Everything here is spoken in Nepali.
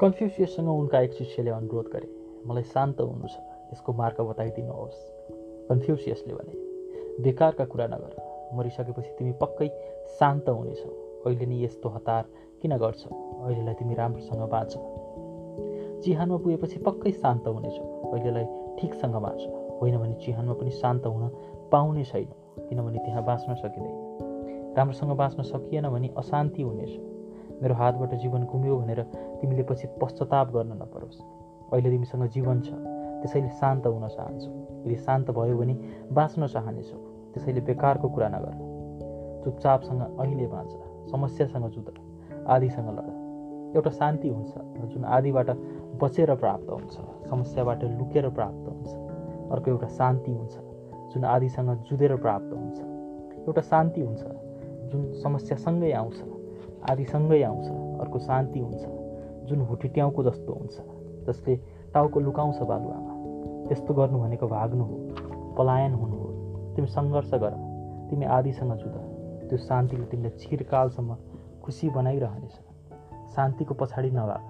कन्फ्युसियससँग उनका एक शिष्यले अनुरोध गरे। मलाई शान्त हुनु छ। यसको मार्ग बताइदिनुहोस्। कन्फ्युसियसले भने बेकारका कुरा नगर। मरिसकेपछि तिमी पक्कै शान्त हुनेछौ। अहिले नै यस्तो हतार किन गर्छौ? अहिलेलाई तिमी राम्रोसँग बाँच। चिहानमा पुगेपछि पक्कै शान्त हुनेछौ। अहिलेलाई ठिकसँग बाँच। होइन भने चिहानमा पनि शान्त हुन पाउने छैन किनभने त्यहाँ बाँच्न सकिँदैन। राम्रोसँग बाँच्न सकिएन भने अशान्ति हुनेछ। मेरो हातबाट जीवन गुम्यो भनेर तिमीले पछि पश्चाताप गर्न नपरोस्। अहिले तिमीसँग जीवन छ त्यसैले शान्त हुन चाहन्छौ। यदि शान्त भयो भने बाँच्न चाहनेछौ त्यसैले बेकारको कुरा नगर। चुपचापसँग अहिले बाँच समस्यासँग जुध आदिसँग लड। एउटा शान्ति हुन्छ जुन आदिबाट बचेर प्राप्त हुन्छ समस्याबाट लुकेर प्राप्त हुन्छ। अर्को एउटा शान्ति हुन्छ जुन आदिसँग जुधेर प्राप्त हुन्छ। एउटा शान्ति हुन्छ जुन समस्यासँगै आउँछ। आदिसँगै आउँछ अर्को शान्ति हुन्छ जुन हुटिट्याउको जस्तो हुन्छ जसले टाउको लुकाउँछ बालुवामा। त्यस्तो गर्नु भनेको भाग्नु हो पलायन हुनु हो। तिमी सङ्घर्ष गर तिमी आदिसँग जुध त्यो शान्तिले तिमीलाई चिरकालसम्म खुसी बनाइरहनेछ। शान्तिको पछाडि नभाग।